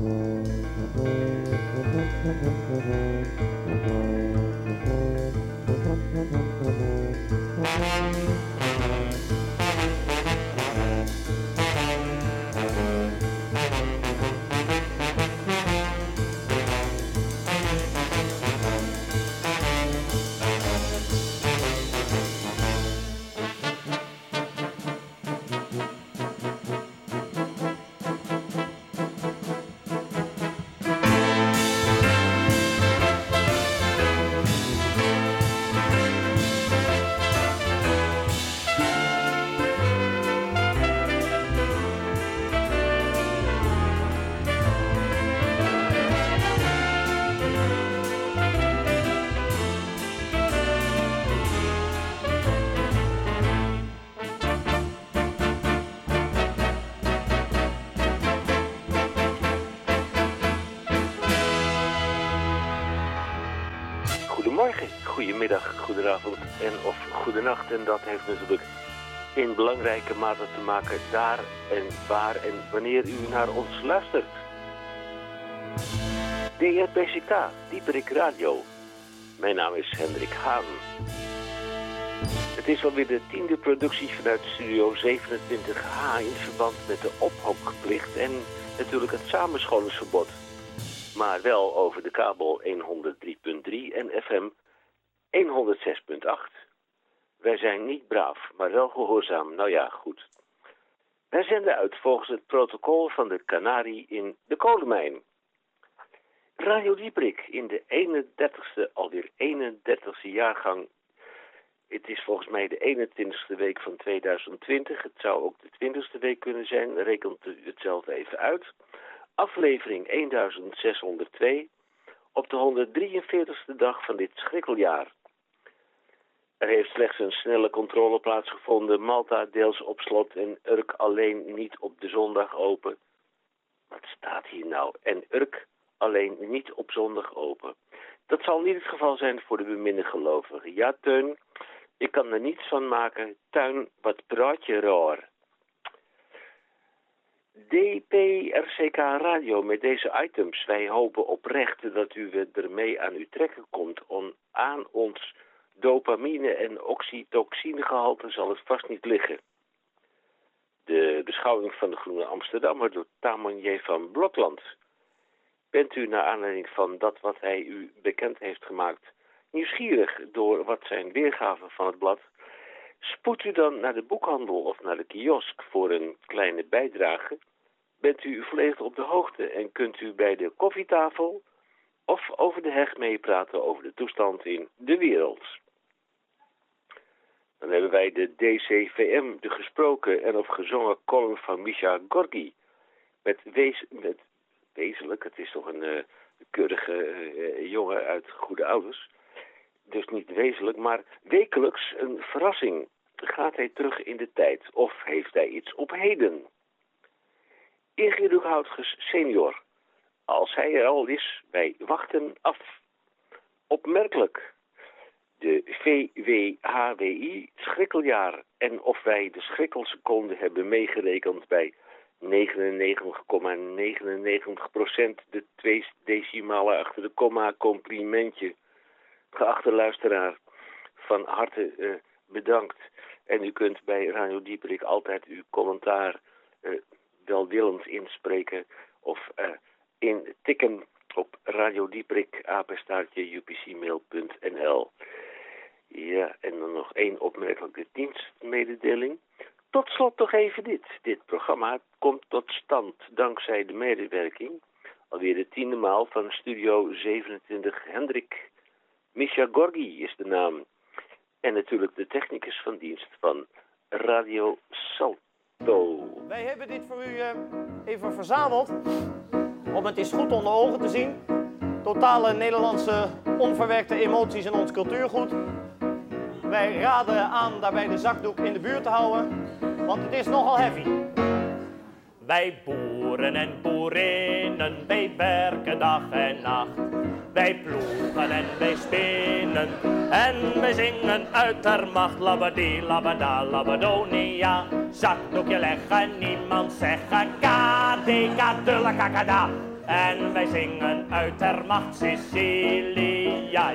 Thank you. Goedenavond en of goedenacht. En dat heeft natuurlijk in belangrijke mate te maken daar en waar en wanneer u naar ons luistert. DRPCK, Dieperik Radio. Mijn naam is Hendrik Haan. Het is alweer de tiende productie vanuit Studio 27H in verband met de ophokplicht en natuurlijk het samenscholingsverbod maar wel over de kabel 103.3 en FM 106.8. Wij zijn niet braaf, maar wel gehoorzaam. Nou ja, goed. Wij zenden uit volgens het protocol van de Canarie in de kolenmijn. Radio Dieprik in de 31ste, alweer 31ste jaargang. Het is volgens mij de 21ste week van 2020. Het zou ook de 20ste week kunnen zijn. Rekent u het zelf even uit aflevering 1602 op de 143ste dag van dit schrikkeljaar. Er heeft slechts een snelle controle plaatsgevonden. Malta deels op slot en Urk alleen niet op de zondag open. Wat staat hier nou? En Urk alleen niet op zondag open. Dat zal niet het geval zijn voor de beminde gelovigen. Ja, Teun, ik kan er niets van maken. Tuin, wat praat je raar. DPRCK Radio met deze items. Wij hopen oprecht dat u ermee aan uw trekken komt. On, aan ons dopamine- en oxytoxinegehalte zal het vast niet liggen. De beschouwing van de Groene Amsterdammer door Tamon van Blokland. Bent u naar aanleiding van dat wat hij u bekend heeft gemaakt... nieuwsgierig door wat zijn weergaven van het blad... Spoed u dan naar de boekhandel of naar de kiosk voor een kleine bijdrage bent u volledig op de hoogte en kunt u bij de koffietafel of over de heg meepraten over de toestand in de wereld. Dan hebben wij de DCVM, de gesproken en of gezongen column van Misha Gorgi. Met, met wezenlijk, het is toch een uh, keurige uh, jongen uit goede ouders. Dus niet wezenlijk, maar wekelijks een verrassing. Gaat hij terug in de tijd of heeft hij iets op heden? Ingrid Houtges senior. Als hij er al is, wij wachten af. Opmerkelijk. De VWHWI schrikkeljaar en of wij de schrikkelseconde hebben meegerekend bij 99,99% de twee decimalen achter de komma complimentje. Geachte luisteraar, van harte uh, bedankt. En u kunt bij Radio Dieperik altijd uw commentaar uh, welwillend inspreken of uh, intikken op apenstaartje, upcmail.nl. Ja, en dan nog één opmerkelijke dienstmededeling. Tot slot toch even dit. Dit programma komt tot stand dankzij de medewerking, alweer de tiende maal van Studio 27 Hendrik. Misha Gorgi is de naam. En natuurlijk de technicus van dienst van Radio Salt. Wij hebben dit voor u eh, even verzameld om het eens goed onder ogen te zien. Totale Nederlandse onverwerkte emoties in ons cultuurgoed. Wij raden aan daarbij de zakdoek in de buurt te houden, want het is nogal heavy. Wij boeren en boerinnen, wij werken dag en nacht. Wij ploegen en wij spinnen en wij zingen uit der macht. Labadee, labada, labadonia. Zakdoekje leggen, niemand zeggen. Kadeka, dulla, kakada. En wij zingen uit der macht Sicilia.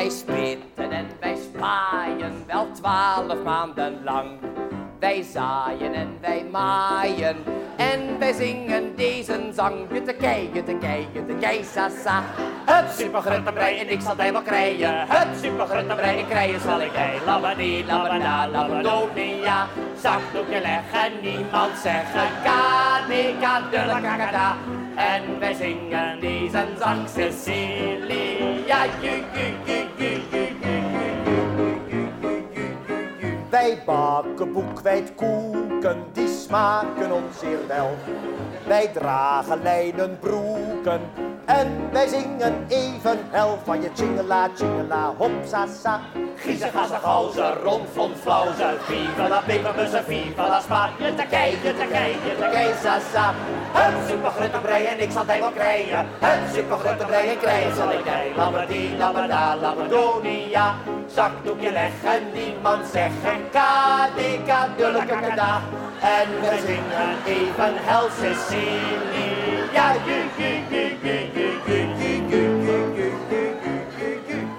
Wij spitten en wij spaaien wel twaalf maanden lang. Wij zaaien en wij maaien en wij zingen deze zang. Juttekei, juttekei, juttekei, sa sa. Hup, supergruttenbrei en ik zal die wel krijgen. Hup, supergruttenbrei en krijgen zal ik hij. Labadie, labada, labadonia. Zakdoekje leggen, niemand zeggen. Kadeka, dulle kakada. En wij zingen deze zang Cecilia. Ju, ju, ju, ju. Wij bakken boekwijdkoeken, die smaken ons zeer wel. Wij dragen lijnen broeken en wij zingen even hel van je chingela, chingela, hopsa sa. Giezen, gassen, gauzen, rond, vlond, flauzen. Viva la peperbussen, viva la spa. Juttekei, juttekei, juttekei, sa sa. Hup, supergruttenbrei en ik zal die wel krijgen. Hup, supergruttenbrei en krijgen zal ik die. Labadie, labada, labadonia. Zakdoekje leggen, niemand zeggen. Kadeka, dulle kakada. En we zingen even hel.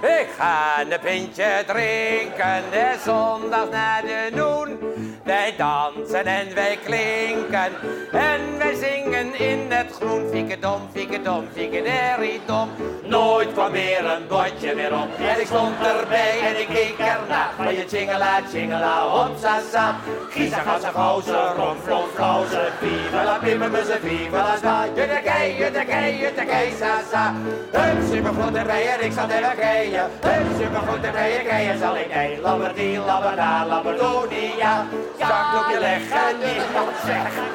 Ik ga een pintje drinken, de zondags naar de noen. Wij dansen en wij klinken en wij zingen in het groen. Fikkedom, fikkedom, fikkederiedom. Nooit kwam weer een bordje meer op. En ik stond erbij en ik keek ernaar. Van je chingela, chingela, hopsa sa. Giesa, gassa, gauze, rom, flom, flauze. Viva la pimmermusse, viva la spa. Juttekei, juttekei, juttekei, sa sa. Hup, supergoed erbij en ik zal er wel krijgen. Hup, supergoed erbij en krijgen zal ik nee. Labberdie, labbada, labberdonia zakdoekje leg en zeggen zegt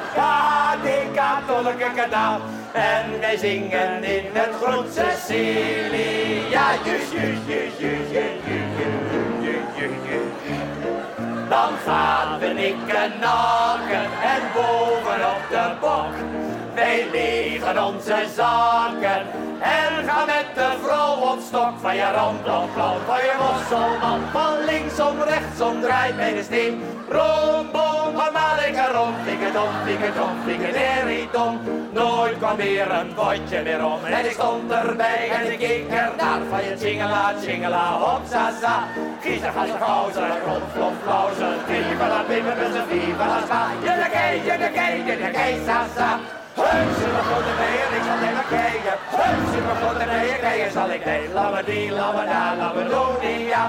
die tolke kanaal. En wij zingen in het groot Cecilia juus, juus, juus, juus, juus, juus. Dan gaan we nikken nakken en bovenop de bok. Wij legen onze zakken en gaan met de vrouw op stok. Van je rondopklauw, van je mosselman, van linksom, rechtsom, draait bij de steen. Romboom, van Malikarom, fikkedom, fikkedom, fikkederiedom. Nooit kwam weer een potje meer om en ik stond erbij en ik keek ernaar. Van je chingela, chingela, hopsa sa. Giezer, gasser, gauzer, rond, flom, flauzer. Viva la pimmerbussen, viva la spa. Juttekei, juttekei, juttekei, sa Hup, super grote bijen, ik zal even kijken. Hup, super grote bijen, krijgen zal ik nee. Labberdie, labbada, labberdonia.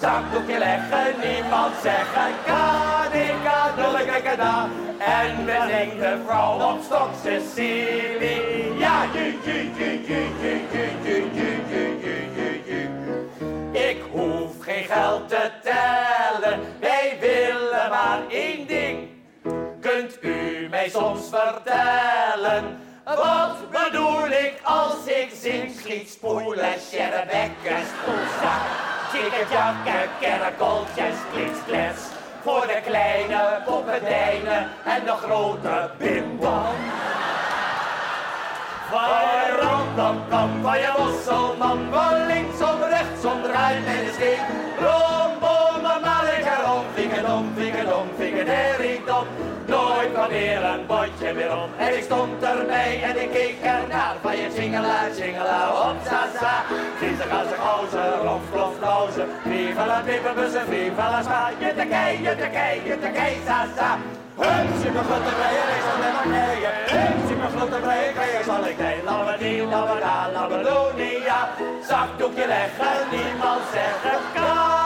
Zakdoekje leggen, niemand zeggen. Kadika, kada. En we de vrouw op stok Cecilia. Ju, ju, ju, ju, ju, ju, ju, ju, ju, ju, ju, ju. Ik hoef geen geld te tellen, wij willen maar één ding mij soms vertellen. Wat bedoel ik als ik zing? Schiet spoelen, scherrebekken, spoelzak. Tikkertjakken, kerkoltjes, klitsklets. Voor de kleine poppendijnen en de grote bimbam. Waarom dan kan van je mosselman? Van rechts rechtsom, draai met de steen. Rom, maar ik erom, vingerdom, om, vinger om, vinger, ik nooit van weer een bordje weer om. En ik stond erbij en ik keek ernaar van je singela, singela, op sasa. Vieze gassen, gozen, romf, klof, lozen, viva la pippenbussen, viva la spa. Juttekei, juttekei, juttekei, sasa. Hup, je en ik zal met mijn eigen. Hup, zal ik ga je zal ik heen. Labberdie, labberdaan, labberdonia. Zakdoekje leggen, niemand zeggen kan.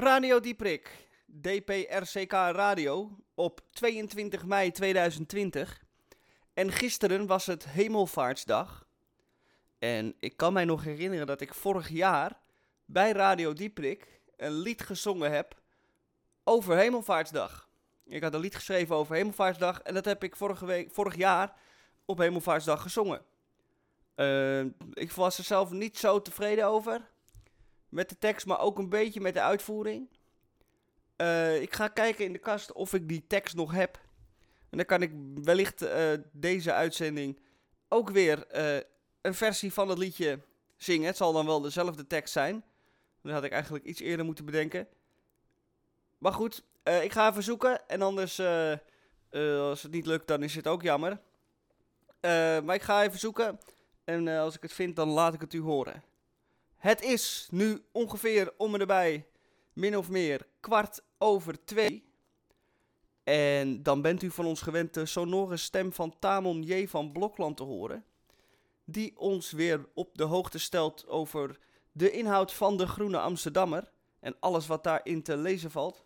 Radio Dieprik, DPRCK Radio, op 22 mei 2020. En gisteren was het Hemelvaartsdag. En ik kan mij nog herinneren dat ik vorig jaar bij Radio Dieprik een lied gezongen heb over Hemelvaartsdag. Ik had een lied geschreven over Hemelvaartsdag en dat heb ik vorige week, vorig jaar op Hemelvaartsdag gezongen. Eh, ik was er zelf niet zo tevreden over met de tekst, maar ook een beetje met de uitvoering. Eh, ik ga kijken in de kast of ik die tekst nog heb. En dan kan ik wellicht eh, deze uitzending ook weer eh, een versie van het liedje zingen. Het zal dan wel dezelfde tekst zijn. Dat had ik eigenlijk iets eerder moeten bedenken. Maar goed, ik ga even zoeken. En anders, als het niet lukt, dan is het ook jammer. Maar ik ga even zoeken. En als ik het vind, dan laat ik het u horen. Het is nu ongeveer om en erbij, min of meer, kwart over twee. En dan bent u van ons gewend de sonore stem van Tamon J. van Blokland te horen. Die ons weer op de hoogte stelt over de inhoud van de Groene Amsterdammer. En alles wat daarin te lezen valt.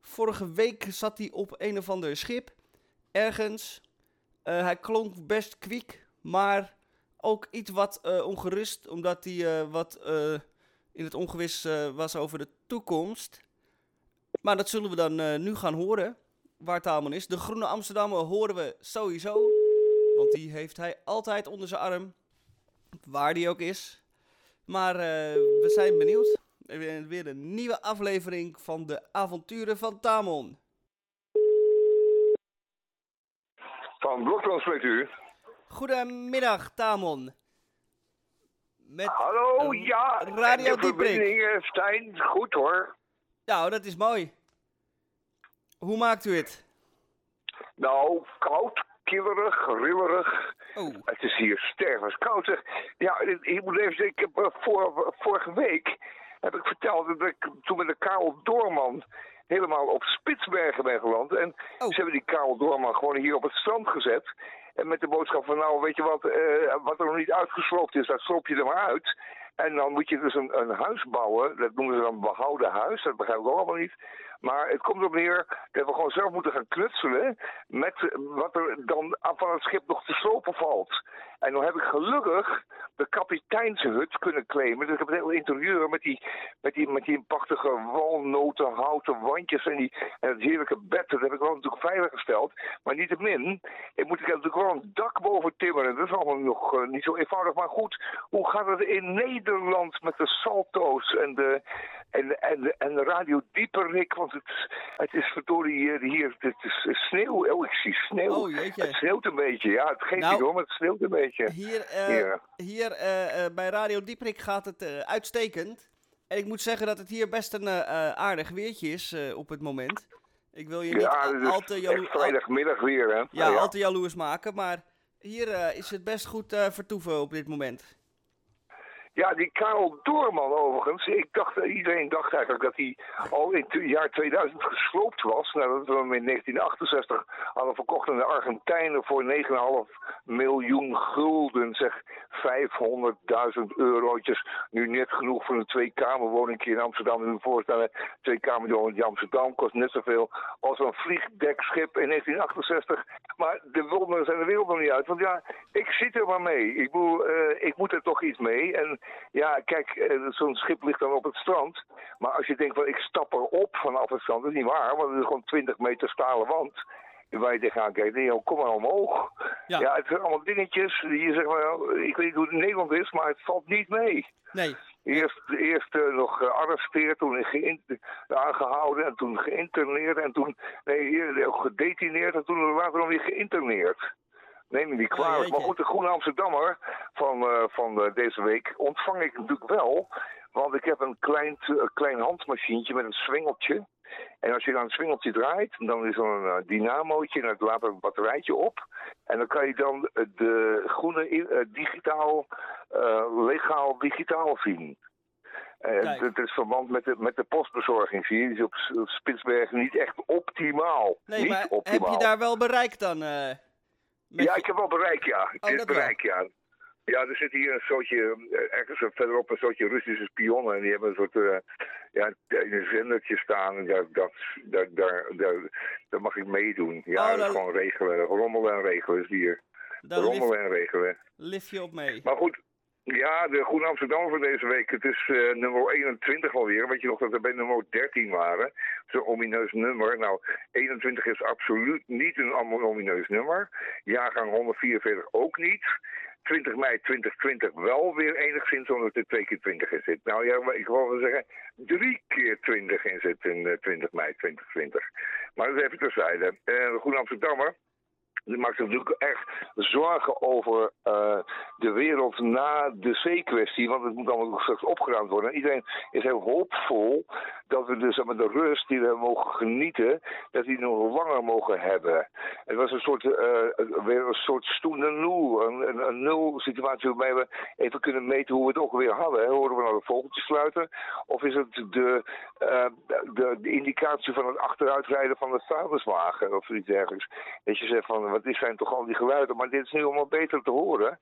Vorige week zat hij op een of ander schip. Ergens. Eh, hij klonk best kwiek, maar ook iets wat eh, ongerust. Omdat hij eh, wat eh, in het ongewis was over de toekomst. Maar dat zullen we dan nu gaan horen. Waar allemaal is. De Groene Amsterdammer horen we sowieso. Want die heeft hij altijd onder zijn arm. Waar die ook is. Maar we zijn benieuwd. Er Weer een nieuwe aflevering van de avonturen van Tamon. Van Blokland spreekt u. Goedemiddag, Tamon. Met, Hallo, ja. Radio de verbinding, eh, Stijn. Goed hoor. nou, dat is mooi. Hoe maakt u het? Nou, koud, killerig, rillerig. Oh, Het is hier stervenskoud. Ja, ik moet even zeggen, ik heb eh, voor, vorige week heb ik verteld dat ik toen met de Karel Doorman helemaal op Spitsbergen ben geland. En Oh. ze hebben die Karel Doorman gewoon hier op het strand gezet. En met de boodschap van, nou, weet je wat, eh, wat er nog niet uitgesloopt is, dat sloop je er maar uit. En dan moet je dus een, een huis bouwen, dat noemen ze dan behouden huis, dat begrijp ik ook allemaal niet. Maar het komt erop neer dat we gewoon zelf moeten gaan knutselen met wat er dan van het schip nog te slopen valt. En dan heb ik gelukkig de kapiteinshut kunnen claimen. Dus ik heb het hele interieur met die, met die, met die prachtige walnoten, houten wandjes en, die, en het heerlijke bed. Dat heb ik wel natuurlijk veilig gesteld. Maar niettemin, ik moet ik natuurlijk wel een dak boven timmeren. Dat is allemaal nog eh, niet zo eenvoudig. Maar goed, hoe gaat het in Nederland met de salto's en de, en, en, de- en de radio Dieperik? Want het, het is verdorie hier, hier het is sneeuw. Oh, ik zie sneeuw. Oh, jeetje. Het sneeuwt een beetje. Ja, het geeft Nou, niet hoor, maar het sneeuwt een beetje. hier, eh, Ja. hier eh, eh, bij Radio Dieprik gaat het uitstekend. En ik moet zeggen dat het hier best een aardig weertje is op het moment. Ik wil je niet Ja, al, te jaloers... vrijdagmiddag weer, hè? Ja, Nou al te jaloers maken, maar hier is het best goed vertoeven op dit moment. Ja, die Karel Doorman overigens. Ik dacht, iedereen dacht eigenlijk dat hij al in het jaar 2000 gesloopt was. Nadat we hem in 1968 hadden verkocht aan de Argentijnen voor 9,5 miljoen gulden. Zeg 500.000 eurotjes. Nu net genoeg voor een tweekamerwoning in Amsterdam. Nu voorstellen, tweekamerwoning in Amsterdam kost net zoveel als een vliegdekschip in 1968. Maar de wonderen zijn de wereld nog niet uit. Want ja, ik zit er maar mee. Ik, bedoel, eh, ik moet er toch iets mee. En ja, kijk, eh, zo'n schip ligt dan op het strand. Maar als je denkt, van, ik stap erop vanaf het strand, dat is niet waar. Want het is gewoon 20 meter stalen wand. Waar je tegenaan kijkt, en je kom maar omhoog. Ja. Ja. het zijn allemaal dingetjes. Die je zegt, maar, ik weet niet hoe het in Nederland is, maar het valt niet mee. Nee, Eerst, eerst eh, nog gearresteerd, toen aangehouden en toen geïnterneerd en toen nee, ook gedetineerd en toen later dan weer geïnterneerd. Neem me niet kwalijk. jeetje. maar goed, de Groene Amsterdammer van, eh, van eh, deze week ontvang ik natuurlijk wel. Want ik heb een klein, klein handmachientje met een swingeltje. En als je dan een swingeltje draait, dan is er een eh, dynamootje en het laat een batterijtje op. En dan kan je dan de groene digitaal, legaal digitaal zien. Het is verband met de, met de postbezorging, zie je. Die is op Spitsbergen niet echt optimaal. nee niet maar optimaal. heb je daar wel bereik dan? eh, met Ja, ik heb wel bereik, ja. Oh, Dit wel. bereik, ja. Ja, er zit hier een soortje, eh, ergens verderop een soortje Russische spionnen. En die hebben een soort, eh, ja, een zendertje staan. En daar, dat, daar, daar, daar, daar mag ik meedoen. Ja, Oh, dat gewoon regelen. Rommelen en regelen is hier. Lift, Rommelen en regelen. lift je op mee. Maar goed, ja, de Groene Amsterdam voor deze week. Het is eh, nummer 21 alweer. Weet je nog dat we bij nummer 13 waren? Zo'n omineus nummer. Nou, 21 is absoluut niet een omineus nummer. Jaargang 144 ook niet. 20 mei 2020 wel weer enigszins omdat er twee keer 20 in zit. Nou ja, ik wil wel zeggen drie keer 20 in zit in uh, 20 mei 2020. Maar dat is even terzijde. Uh, Goede Amsterdammer die maakt natuurlijk echt zorgen over uh, de wereld na de C-kwestie. Want het moet allemaal straks opgeruimd worden. En iedereen is heel hoopvol dat we dus met de rust die we mogen genieten, dat die nog langer mogen hebben. Het was een soort, uh, weer een soort stoende nul. Een, nul situatie waarbij we even kunnen meten hoe we het ook weer hadden. Horen we nou de vogeltjes sluiten? Of is het de, uh, de, de, indicatie van het achteruitrijden van de vuilniswagen of iets dergelijks? Dat je zegt van wat is zijn toch al die geluiden, maar dit is nu allemaal beter te horen.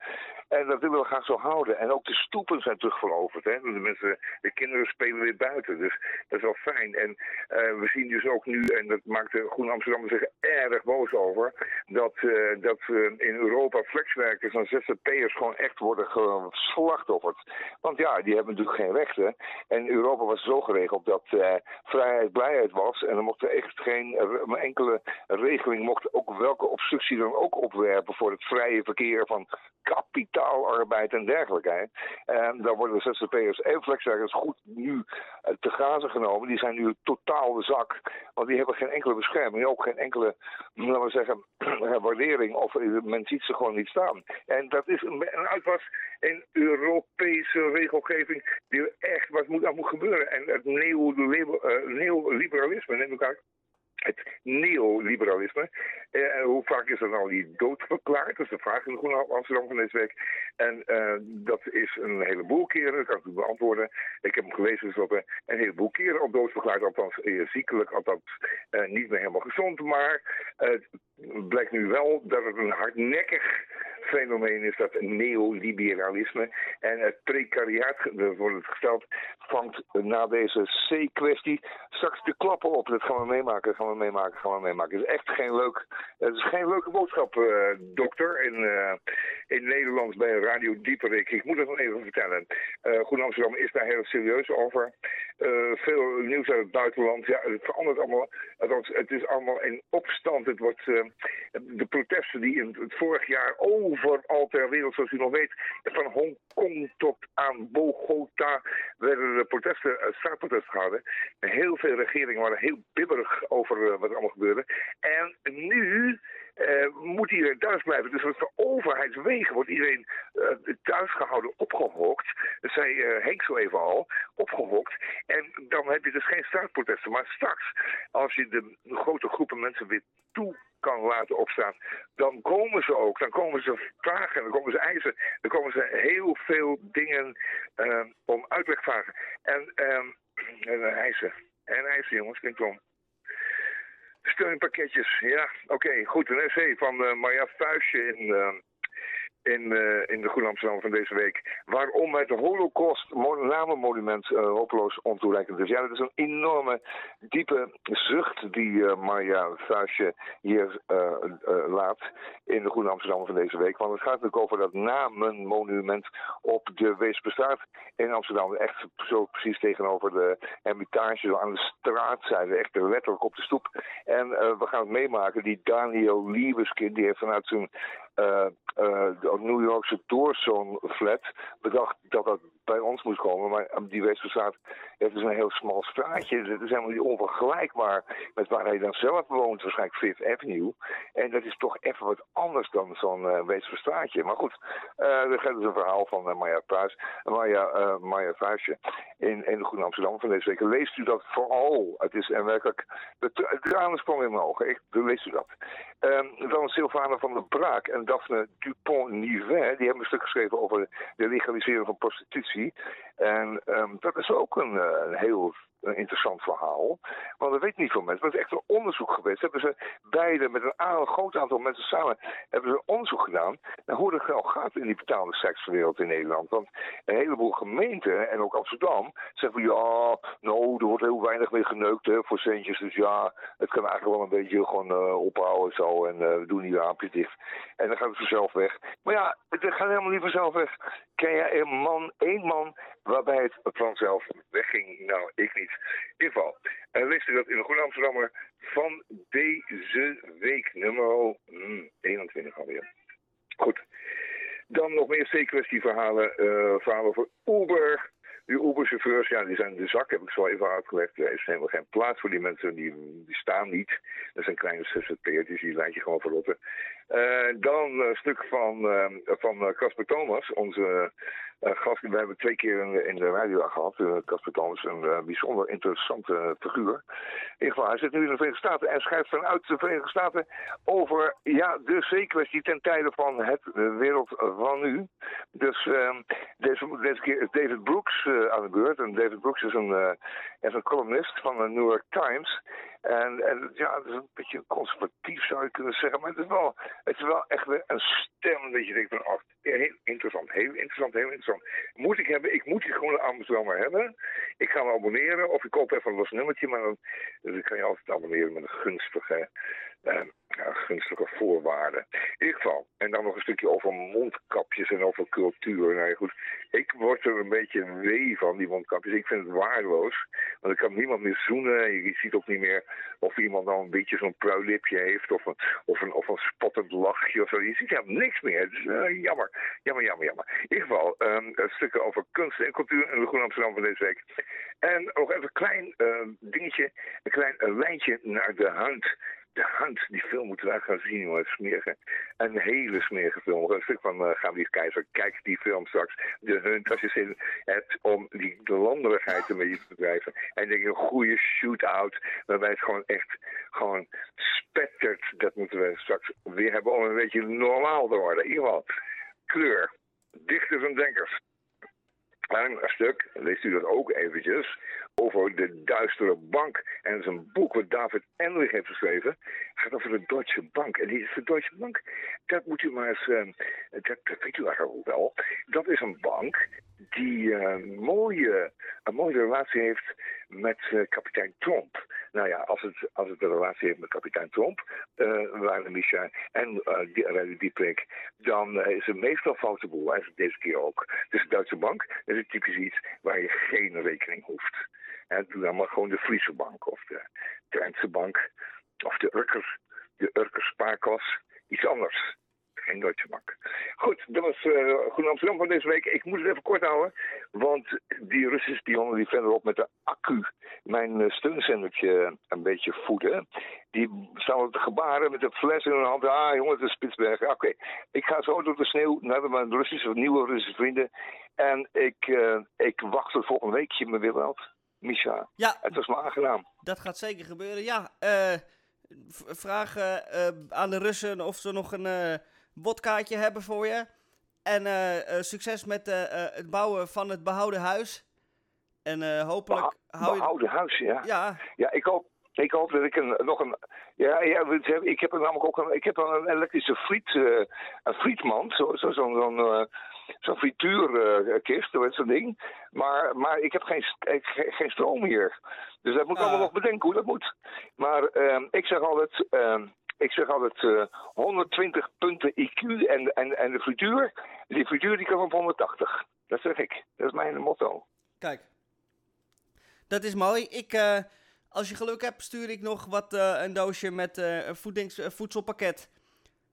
En dat willen we graag zo houden. En ook de stoepen zijn terugveroverd. Hè? De, mensen, de kinderen spelen weer buiten, dus dat is wel fijn. En uh, we zien dus ook nu, en dat maakt de Groene Amsterdam zich erg boos over, dat, uh, dat uh, in Europa flexwerkers en ZZP'ers gewoon echt worden geslachtofferd. Want ja, die hebben natuurlijk geen rechten. En Europa was zo geregeld dat vrijheid blijheid was. En er mocht er echt geen enkele regeling, mocht ook welke obstructie dan ook opwerpen voor het vrije verkeer van kapitaalarbeid en dergelijke. En dan worden de ZZP'ers en flexwerkers goed nu te grazen genomen. Die zijn nu totaal de zak, want die hebben geen enkele bescherming, ook geen enkele, laten we zeggen, waardering of men ziet ze gewoon niet staan. En dat is een, uitwas in Europese regelgeving die echt wat moet, moet gebeuren. En het neoliberalisme, neem ik uit het neoliberalisme. Uh, hoe vaak is er nou die dood verklaard? Dat is de vraag in de Groene Amsterdam van deze week. En uh, dat is een heleboel keren, dat kan ik u beantwoorden. Ik heb hem gelezen, dus dat een heleboel keren op dood verklaard. Althans, uh, ziekelijk, althans niet meer helemaal gezond. Maar het blijkt nu wel dat het een hardnekkig fenomeen is, dat neoliberalisme. En het precariaat, wordt het gesteld, vangt na deze C-kwestie straks de klappen op. Dat gaan we meemaken, gaan we meemaken, gaan we meemaken. Het is echt geen leuk, het is geen leuke boodschap, uh, dokter, in, uh, in Nederland bij Radio Dieperik. Ik moet het nog even vertellen. Uh, Goed Amsterdam is daar heel serieus over. veel nieuws uit het buitenland. Ja, het verandert allemaal. Het is allemaal in opstand. Het wordt, de protesten die in het vorig jaar overal ter wereld, zoals u nog weet, van Hongkong tot aan Bogota werden de protesten, straatprotesten gehouden. Heel veel regeringen waren heel bibberig over uh, wat er allemaal gebeurde. En nu uh, moet iedereen thuis blijven. Dus voor overheidswegen wordt iedereen thuis gehouden, opgehokt. Dat zei Henk zo even al, opgehokt. En dan heb je dus geen straatprotesten. Maar straks, als je de grote groepen mensen weer toe kan laten opstaan, dan komen ze ook. Dan komen ze vragen, dan komen ze eisen. Dan komen ze heel veel dingen om uitleg vragen. En, en eisen. En eisen, jongens, klinkt om. Steunpakketjes, ja, oké, goed. Een essay van uh, Marja Vuistje in, uh, in, uh, in de Goede Amsterdam van deze week. Waarom het Holocaust namenmonument uh, hopeloos ontoereikend is. Ja, dat is een enorme, diepe zucht die uh, Marja hier laat in de Goede Amsterdam van deze week. Want het gaat natuurlijk over dat namenmonument op de Weesperstraat in Amsterdam. Echt zo precies tegenover de Hermitage, aan de straatzijde, echt letterlijk op de stoep. En we gaan het meemaken, die Daniel Liebeskind, die heeft vanuit zijn uh, de New Yorkse Doorzone flat bedacht dat dat bij ons moest komen. Maar die Westerstraat heeft dus een heel smal straatje. Dat is helemaal niet onvergelijkbaar met waar hij dan zelf woont, waarschijnlijk Fifth Avenue. En dat is toch even wat anders dan zo'n uh, Westerstraatje. Maar goed, uh, gaat dus een verhaal van Maya Pruis, Maya, Maya Vuistje in, in de Goede Amsterdam van deze week. Leest u dat vooral? Het is en werkelijk, de tranen sprongen in mijn ogen. Ik, leest u dat. Um, dan Sylvana van der Braak en Daphne Dupont-Nivin, die hebben een stuk geschreven over de legalisering van prostitutie. En um, dat is ook een, een heel interessant verhaal. Want dat weet niet veel mensen. Het is echt een onderzoek geweest. Hebben ze beide met een, groot aantal mensen samen hebben ze een onderzoek gedaan naar hoe het nou gaat in die betaalde sekswereld in Nederland. Want een heleboel gemeenten en ook Amsterdam zeggen van ja, nou, er wordt heel weinig mee geneukt hè, voor centjes. Dus ja, het kan eigenlijk wel een beetje gewoon uh, ophouden zo en we doen die raampjes dicht. En dan gaat het vanzelf weg. Maar ja, het gaat helemaal niet vanzelf weg. Ken jij een man, één man, waarbij het vanzelf wegging? Nou, ik niet. In ieder geval, en leest u dat in de Goede Amsterdammer van deze week, nummer 21 alweer. Goed. Dan nog meer zeekwestieverhalen, eh verhalen over Uber. Die Uber-chauffeurs, ja, die zijn de zak, heb ik zo even uitgelegd. Er is helemaal geen plaats voor die mensen, die, die staan niet. Dat zijn kleine zzp'ertjes, die laat je gewoon verrotten. Eh, dan een stuk van, eh, van eh, Casper Thomas, onze eh, gast. We hebben twee keer in, de- in de radio gehad. eh, Casper Thomas, een eh, bijzonder interessante figuur. In ieder geval, hij zit nu in de Verenigde Staten en schrijft vanuit de Verenigde Staten over ja, de zeekwestie ten tijde van het eh, wereld van nu. Dus ehm, deze, deze keer is David Brooks eh, aan de beurt. En David Brooks is een, eh, is een columnist van de New York Times. En, en ja, het is een beetje conservatief zou je kunnen zeggen. Maar het is wel, het is wel echt een stem dat je denkt van, oh, heel interessant, heel interessant, heel interessant. Moet ik hebben, ik moet die gewoon een Amsterdammer hebben. Ik ga me abonneren of ik koop even een los nummertje. Maar dan, dus ik kan je altijd abonneren met een gunstige, gunstige voorwaarden. In ieder geval. En dan nog een stukje over mondkapjes en over cultuur. Nou goed. Ik word er een beetje wee van, die mondkapjes. Ik vind het waardeloos. Want ik kan niemand meer zoenen. Je ziet ook niet meer of iemand nou een beetje zo'n pruilipje heeft. Of een, of een, of een spottend lachje of zo. Je ziet helemaal niks meer. Het is eh, jammer. Jammer, jammer, jammer. In ieder geval, ehm, een stukje over kunst en cultuur in de Groen Amsterdam van deze week. En nog even een klein eh, dingetje. Een klein eh, lijntje naar de huid. De Hunt, die film moeten we gaan zien, jongen. Smerige. Een hele smerige film. Een stuk van uh, Gabriel Keizer. Kijk die film straks. De Hunt, als je zin hebt om die landerigheid een beetje te bedrijven. En denk een goede shootout. Waarbij het gewoon echt gewoon spettert. Dat moeten we straks weer hebben om een beetje normaal te worden. In ieder geval, kleur. Dichters en denkers. En een stuk, leest u dat ook eventjes, over de duistere bank. En dat is een boek wat David Enrich heeft geschreven. Gaat over de Deutsche Bank. En die is de Deutsche Bank, dat moet u maar eens, uh, dat, weet u eigenlijk wel. Dat is een bank die uh, mooie, een mooie relatie heeft met uh, kapitein Trump. Nou ja, als het, als het een relatie heeft met kapitein Trump, uh, Waarde Micha en uh, die, Dieprik, dan is het meestal foute boel. En deze keer ook. Dus de Duitse bank is het typisch iets waar je geen rekening hoeft. En doe dan maar gewoon de Friese bank of de Drentse bank of de Urker, de Urker Spaarkas. Iets anders. Geen Deutsche Bank. Goed, dat was uh, Groen Amsterdam van deze week. Ik moet het even kort houden, want die Russische spionnen die verderop met de accu mijn uh, steunzendertje een beetje voeden. Die staan op de gebaren met een fles in hun hand. Ah, jongen, het is Spitsbergen. Oké, okay. ik ga zo door de sneeuw naar mijn Russische, nieuwe Russische vrienden. En ik, uh, ik wacht tot volgende weekje me weer wel. Misha. Ja. Het was me aangenaam. Dat gaat zeker gebeuren. Ja, vraag uh, aan de Russen of ze nog een uh, wodkaartje hebben voor je. En succes met het bouwen van het behouden huis. En hopelijk Beha hou je... Behouden huis, ja. Ja. Ja, ik hoop, ik hoop dat ik een, nog een. Ja, ja, ik heb namelijk ook een. Ik heb een elektrische friet, een frietmand, zo'n zo, zo, zo zo'n frituurkist, uh, zo'n ding. Maar, maar ik heb geen, geen, geen stroom hier. Dus dat moet ik allemaal nog bedenken hoe dat moet. Maar ik zeg altijd. Ik zeg altijd uh, 120 punten IQ en, en, en de frituur, die frituur die kan op 180. Dat zeg ik. Dat is mijn motto. Kijk. Dat is mooi. Ik, uh, als je geluk hebt, stuur ik nog wat, uh, een doosje met uh, een voedings, voedselpakket.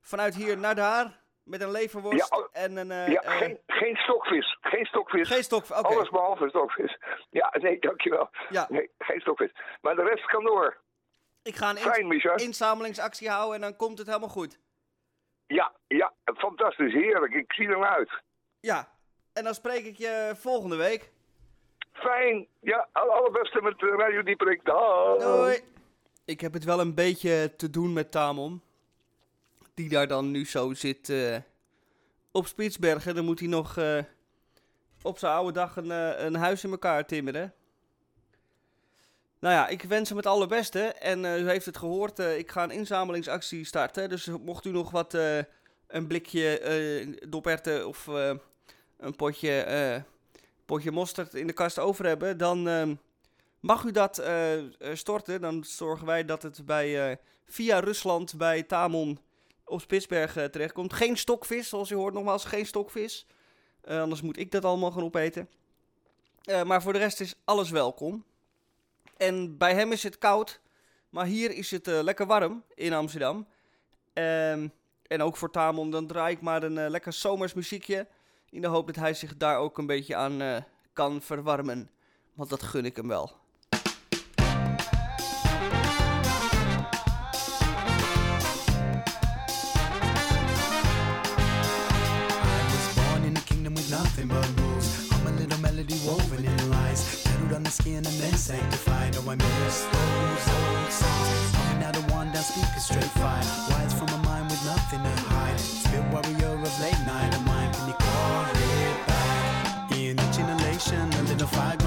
Vanuit hier naar daar. Met een leverworst ja, en een... ja, geen, geen stokvis. Geen stokvis. Geen stokvis. Okay. Alles behalve stokvis. Ja, nee, dankjewel. Ja. Nee, geen stokvis. Maar de rest kan door. Ik ga een Fijn, inzamelingsactie houden en dan komt het helemaal goed. Ja, ja, fantastisch, heerlijk. Ik zie naar uit. Ja, en dan spreek ik je volgende week. Fijn. Ja, alle allerbeste met Radio Dieperik. Dag. Doei. Ik heb het wel een beetje te doen met Tamon. Die daar dan nu zo zit uh, op Spitsbergen. Dan moet hij nog uh, op zijn oude dag een, uh, een huis in elkaar timmeren. Nou ja, ik wens hem het allerbeste. En u heeft het gehoord, ik ga een inzamelingsactie starten. Dus mocht u nog wat, een blikje doperten of een potje potje mosterd in de kast over hebben, dan uh, mag u dat storten. Dan zorgen wij dat het bij, via Rusland bij Tamon op Spitsbergen terechtkomt. Geen stokvis, zoals u hoort, nogmaals, geen stokvis. anders moet ik dat allemaal gaan opeten. maar voor de rest is alles welkom. En bij hem is het koud, maar hier is het lekker warm in Amsterdam. Ehm, En ook voor Tamon, dan draai ik maar een eh, lekker zomers muziekje. In de hoop dat hij zich daar ook een beetje aan eh, kan verwarmen. Want dat gun ik hem wel. And then sanctified. Oh, I miss those old songs. Coming out of one down speakers straight fire. Wise from a mind with nothing to hide. Spirit warrior of late night of mine. Can you call it back? In each inhalation, a little fire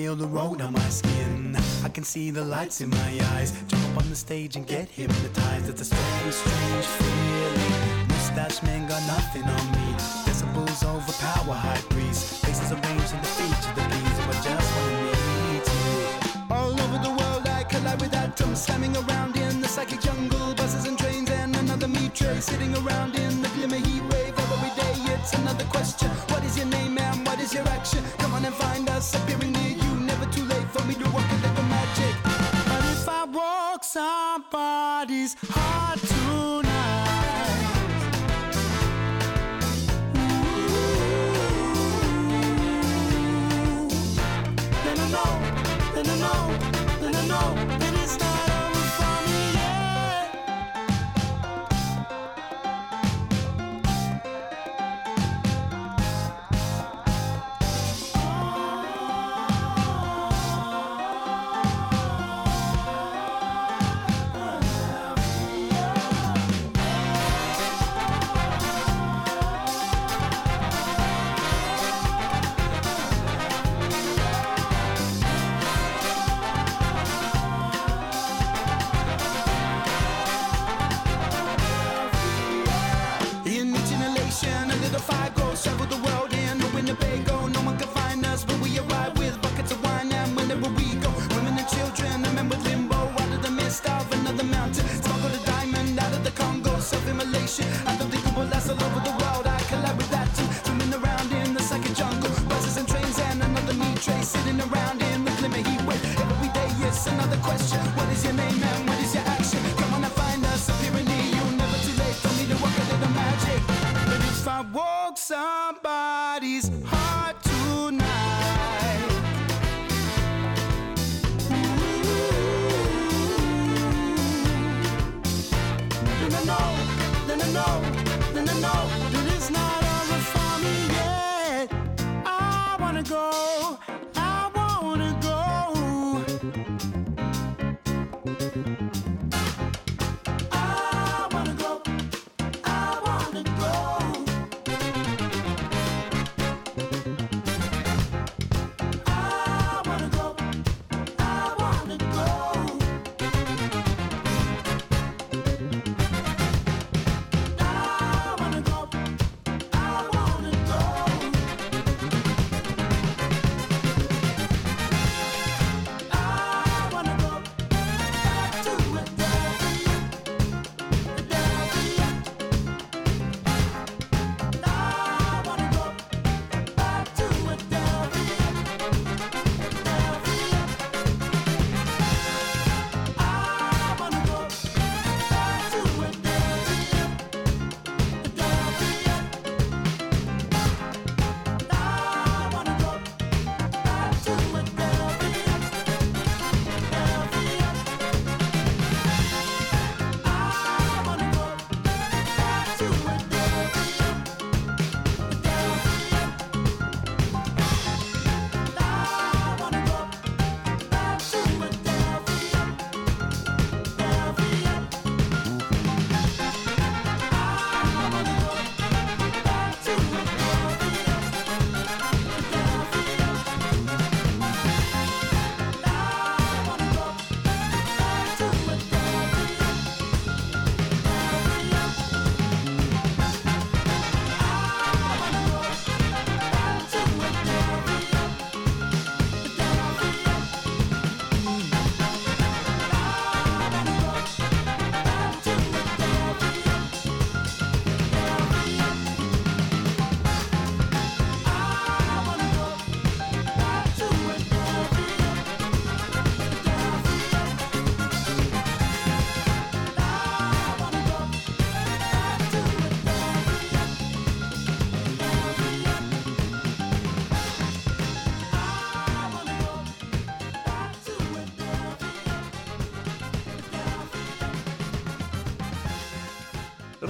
feel the road on my skin. I can see the lights in my eyes. Jump up on the stage and get hypnotized. It's a strange, strange feeling. Mustache man got nothing on me. Decibels overpower high priest. Faces arranged in the feature, the of what just wanna meet you. All over the world I collide with atoms slamming around in the psychic jungle. Buses and trains and another meat tray sitting around in the glimmer heat wave. Every day it's another question. What is your name and what is your action? Come on and find us appearing near you. Too late for me to walk a little magic. But if I walk somebody's heart tonight.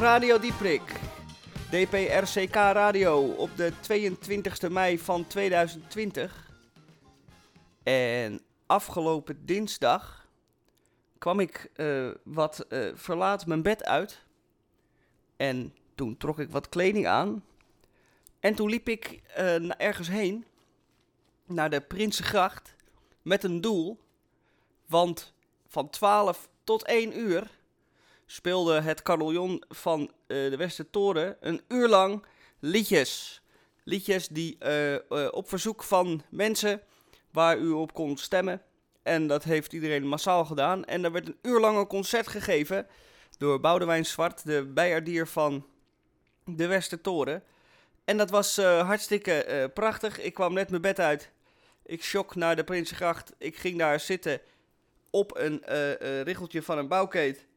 Radio Dieprik. DPRCK Radio op de 22e mei van 2020. En afgelopen dinsdag kwam ik uh, wat uh, verlaat mijn bed uit. En toen trok ik wat kleding aan. En toen liep ik uh, ergens heen. Naar de Prinsengracht. Met een doel. Want van 12 tot 1 uur speelde het carillon van uh, de Westertoren een uur lang liedjes. Liedjes die uh, uh, op verzoek van mensen waar u op kon stemmen. En dat heeft iedereen massaal gedaan. En er werd een uur lang een concert gegeven door Boudewijn Zwart, de bijaardier van de Westertoren. En dat was hartstikke prachtig. Ik kwam net mijn bed uit. Ik shock naar de Prinsengracht. Ik ging daar zitten op een richeltje van een bouwkeet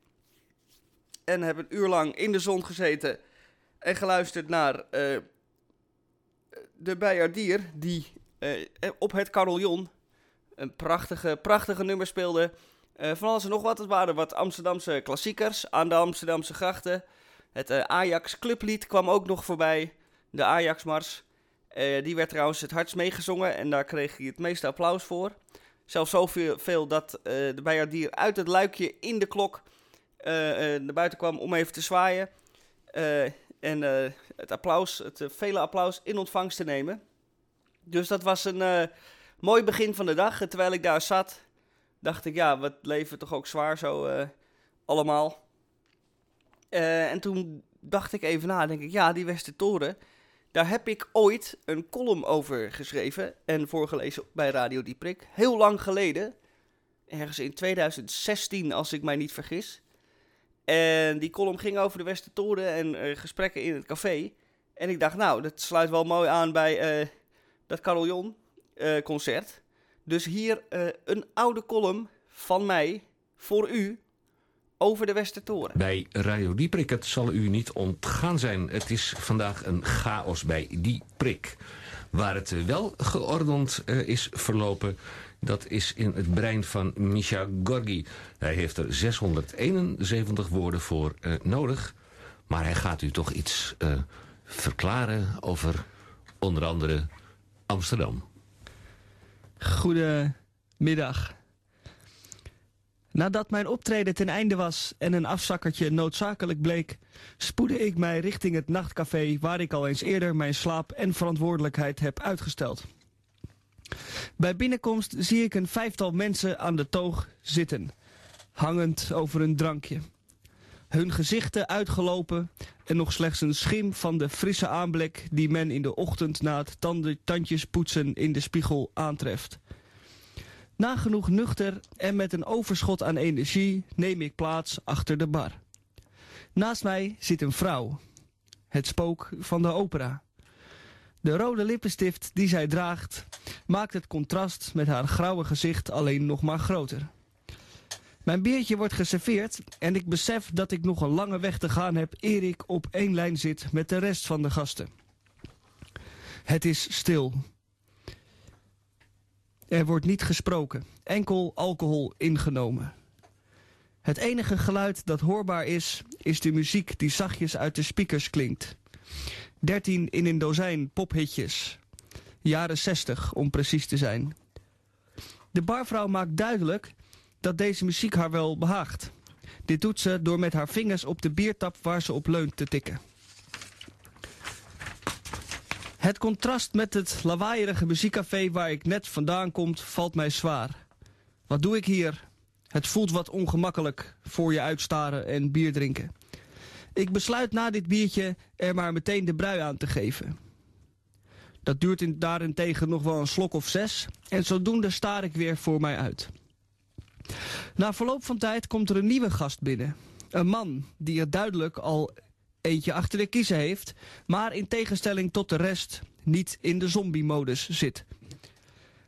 en heb een uur lang in de zon gezeten en geluisterd naar uh, de bijaardier die uh, op het carillon een prachtige, prachtige nummer speelde. Uh, van alles en nog wat. Het waren wat Amsterdamse klassiekers aan de Amsterdamse grachten. Het Ajax clublied kwam ook nog voorbij. De Ajax-mars. die werd trouwens het hardst meegezongen en daar kreeg hij het meeste applaus voor. Zelfs zoveel veel dat de bijaardier uit het luikje in de klok naar buiten kwam om even te zwaaien. Uh, en het applaus, het vele applaus in ontvangst te nemen. Dus dat was een mooi begin van de dag. Terwijl ik daar zat, dacht ik, ja, wat leven toch ook zwaar zo allemaal. en toen dacht ik even na, denk ik, ja, die Westertoren, daar heb ik ooit een column over geschreven en voorgelezen bij Radio Dieprik. Heel lang geleden, ergens in 2016 als ik mij niet vergis. En die column ging over de Westertoren en uh, gesprekken in het café. En ik dacht, nou, dat sluit wel mooi aan bij uh, dat Carillon uh, concert. Dus hier een oude column van mij voor u over de Westertoren. Bij Radio Dieprik, het zal u niet ontgaan zijn. Het is vandaag een chaos bij die prik. Waar het wel geordend is verlopen dat is in het brein van Misha Gorgi. Hij heeft er 671 woorden voor uh, nodig. Maar hij gaat u toch iets uh, verklaren over onder andere Amsterdam. Goedemiddag. Nadat mijn optreden ten einde was en een afzakkertje noodzakelijk bleek, spoedde ik mij richting het nachtcafé waar ik al eens eerder mijn slaap en verantwoordelijkheid heb uitgesteld. Bij binnenkomst zie ik een vijftal mensen aan de toog zitten, hangend over een drankje. Hun gezichten uitgelopen en nog slechts een schim van de frisse aanblik die men in de ochtend na het tanden, tandjes poetsen in de spiegel aantreft. Nagenoeg nuchter en met een overschot aan energie neem ik plaats achter de bar. Naast mij zit een vrouw, het spook van de opera. De rode lippenstift die zij draagt maakt het contrast met haar grauwe gezicht alleen nog maar groter. Mijn biertje wordt geserveerd en ik besef dat ik nog een lange weg te gaan heb eer ik op één lijn zit met de rest van de gasten. Het is stil. Er wordt niet gesproken, enkel alcohol ingenomen. Het enige geluid dat hoorbaar is, is de muziek die zachtjes uit de speakers klinkt. 13 in een dozijn pophitjes. Jaren 60 om precies te zijn. De barvrouw maakt duidelijk dat deze muziek haar wel behaagt. Dit doet ze door met haar vingers op de biertap waar ze op leunt te tikken. Het contrast met het lawaaierige muziekcafé waar ik net vandaan kom valt mij zwaar. Wat doe ik hier? Het voelt wat ongemakkelijk voor je uitstaren en bier drinken. Ik besluit na dit biertje er maar meteen de brui aan te geven. Dat duurt in, daarentegen nog wel een slok of zes en zodoende staar ik weer voor mij uit. Na verloop van tijd komt er een nieuwe gast binnen. Een man die er duidelijk al eentje achter de kiezen heeft, maar in tegenstelling tot de rest niet in de zombie-modus zit.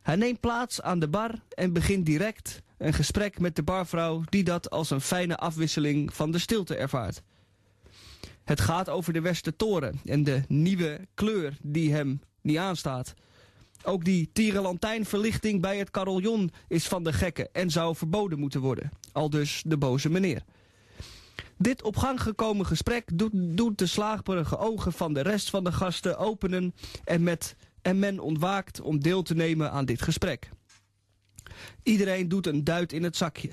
Hij neemt plaats aan de bar en begint direct een gesprek met de barvrouw die dat als een fijne afwisseling van de stilte ervaart. Het gaat over de Westertoren en de nieuwe kleur die hem niet aanstaat. Ook die tierenlantijnverlichting bij het carillon is van de gekken en zou verboden moeten worden. Al dus de boze meneer. Dit op gang gekomen gesprek doet, doet de slaagperige ogen van de rest van de gasten openen en, met, en men ontwaakt om deel te nemen aan dit gesprek. Iedereen doet een duit in het zakje.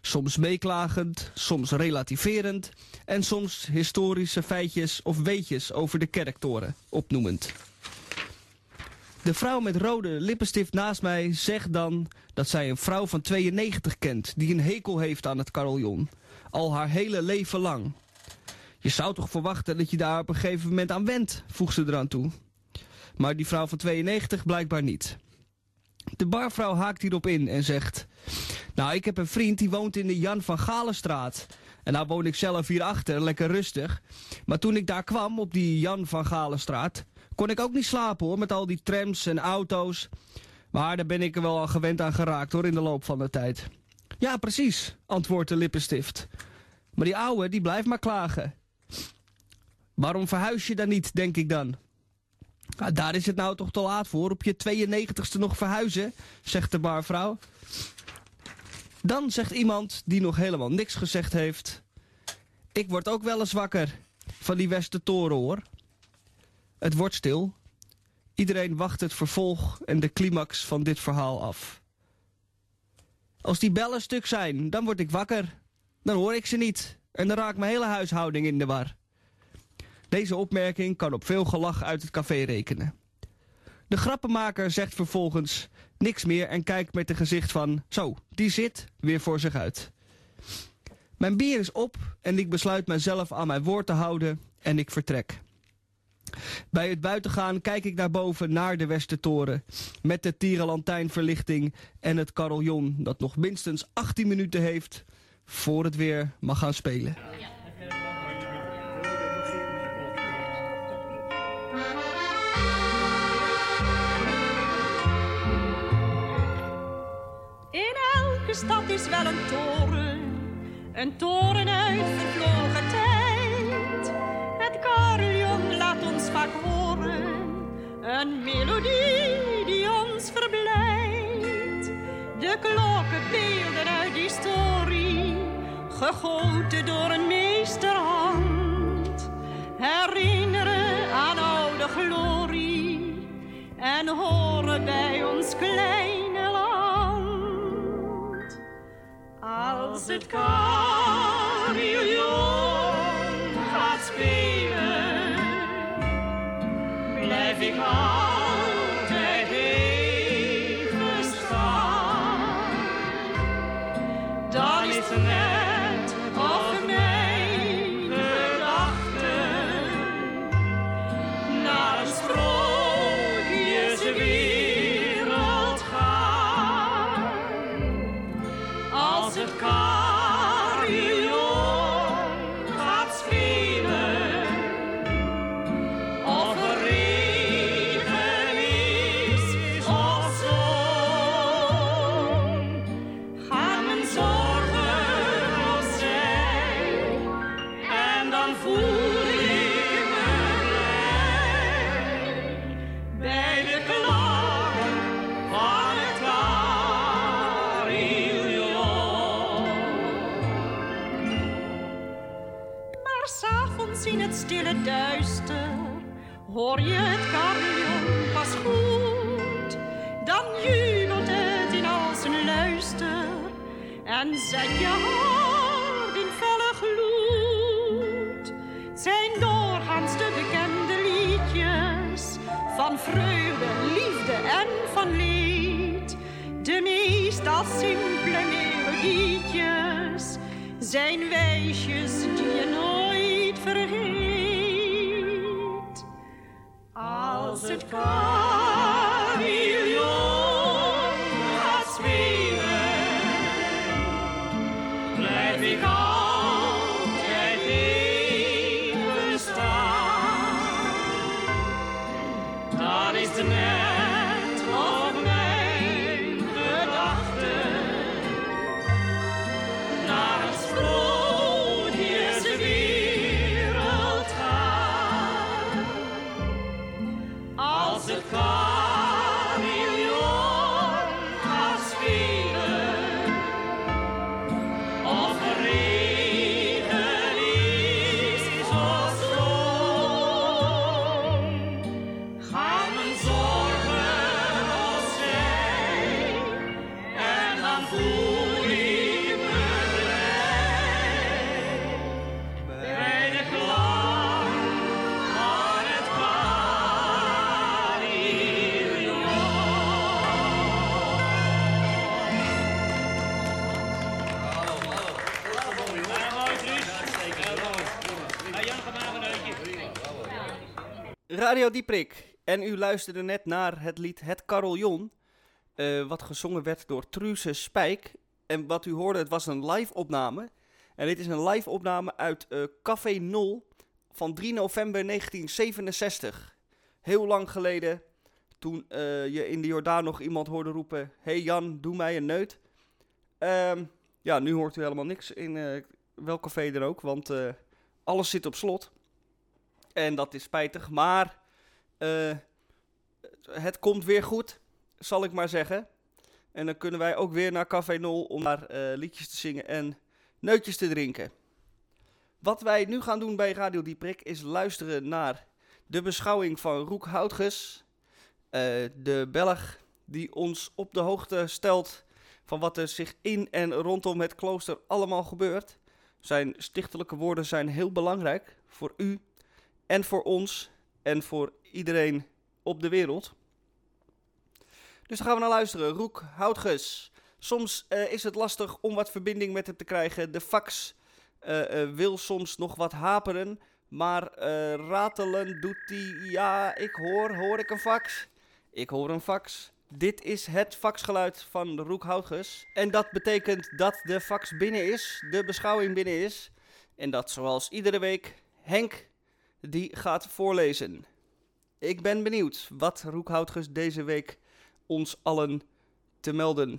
Soms meeklagend, soms relativerend en soms historische feitjes of weetjes over de kerktoren opnoemend. De vrouw met rode lippenstift naast mij zegt dan dat zij een vrouw van 92 kent die een hekel heeft aan het carillon. Al haar hele leven lang. Je zou toch verwachten dat je daar op een gegeven moment aan wendt, voegt ze eraan toe. Maar die vrouw van 92 blijkbaar niet. De barvrouw haakt hierop in en zegt... Nou, ik heb een vriend die woont in de Jan van Galenstraat. En nou woon ik zelf hierachter, lekker rustig. Maar toen ik daar kwam, op die Jan van Galenstraat... kon ik ook niet slapen hoor, met al die trams en auto's. Maar daar ben ik er wel al gewend aan geraakt hoor, in de loop van de tijd. Ja, precies, antwoordt de lippenstift. Maar die ouwe, die blijft maar klagen. Waarom verhuis je dan niet, denk ik dan? Nou, daar is het nou toch te laat voor. Op je 92ste nog verhuizen, zegt de barvrouw. Dan zegt iemand die nog helemaal niks gezegd heeft... Ik word ook wel eens wakker van die Westertoren, hoor. Het wordt stil. Iedereen wacht het vervolg en de climax van dit verhaal af. Als die bellen stuk zijn, dan word ik wakker. Dan hoor ik ze niet. En dan raakt mijn hele huishouding in de war. Deze opmerking kan op veel gelach uit het café rekenen. De grappenmaker zegt vervolgens niks meer en kijkt met een gezicht van... Zo, die zit weer voor zich uit. Mijn bier is op en ik besluit mijzelf aan mijn woord te houden en ik vertrek. Bij het buitengaan kijk ik naar boven naar de Westertoren... met de tierenlantijnverlichting en het carillon... dat nog minstens 18 minuten heeft voor het weer mag gaan spelen. Stad is wel een toren, een toren uit vervlogen tijd. Het carillon laat ons vaak horen, een melodie die ons verblijdt. De klokken beelden uit historie, gegoten door een meesterhand. Herinneren aan oude glorie en horen bij ons kleine Als het carillon zijn wijsjes Radio Dieprik. En u luisterde net naar het lied Het Carillon. eh, wat gezongen werd door Truuse Spijk. En wat u hoorde, het was een live opname. En dit is een live opname uit eh, Café Nol van 3 november 1967. Heel lang geleden, toen eh, je in de Jordaan nog iemand hoorde roepen... hey Jan, doe mij een neut. Ehm, ja, nu hoort u helemaal niks in welk café dan ook, want alles zit op slot. En dat is spijtig, maar eh, het komt weer goed, zal ik maar zeggen. En dan kunnen wij ook weer naar Café Nol om daar eh, liedjes te zingen en neutjes te drinken. Wat wij nu gaan doen bij Radio Dieprik is luisteren naar de beschouwing van Roek Houtges. eh, de Belg die ons op de hoogte stelt van wat er zich in en rondom het klooster allemaal gebeurt. Zijn stichtelijke woorden zijn heel belangrijk voor u en voor ons en voor iedereen op de wereld. Dus dan gaan we naar luisteren. Roek Houtges. Soms eh, is het lastig om wat verbinding met hem te krijgen. De fax eh, eh, wil soms nog wat haperen. Maar ratelen doet hij. Ja, ik hoor. Hoor ik een fax? Ik hoor een fax. Dit is het faxgeluid van Roek Houtges. En dat betekent dat de fax binnen is, de beschouwing binnen is. En dat zoals iedere week Henk die gaat voorlezen. Ik ben benieuwd wat Roek Houtges deze week ons allen te melden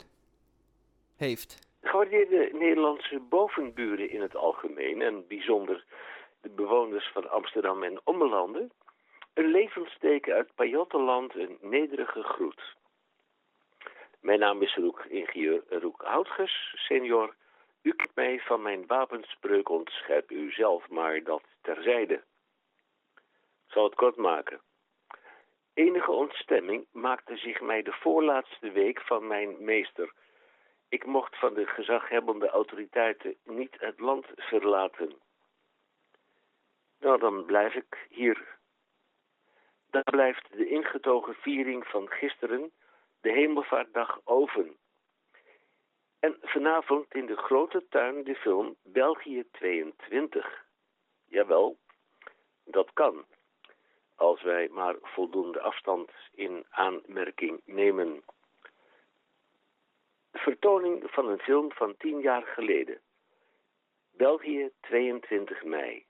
heeft. Gewaardeerde Nederlandse bovenburen in het algemeen en bijzonder de bewoners van Amsterdam en ommelanden, een levensteken uit Pajottenland, een nederige groet. Mijn naam is Roek, ingenieur Roek Houtges, senior. U kent mij van mijn wapenspreuk ontscherp u zelf, maar dat terzijde. Zal het kort maken. Enige ontstemming maakte zich mij de voorlaatste week van mijn meester. Ik mocht van de gezaghebbende autoriteiten niet het land verlaten. Nou, dan blijf ik hier. Dan blijft de ingetogen viering van gisteren, de hemelvaartdag, over. En vanavond in de grote tuin de film België 22. Jawel, dat kan. Als wij maar voldoende afstand in aanmerking nemen. Vertoning van een film van tien jaar geleden. België 22 mei.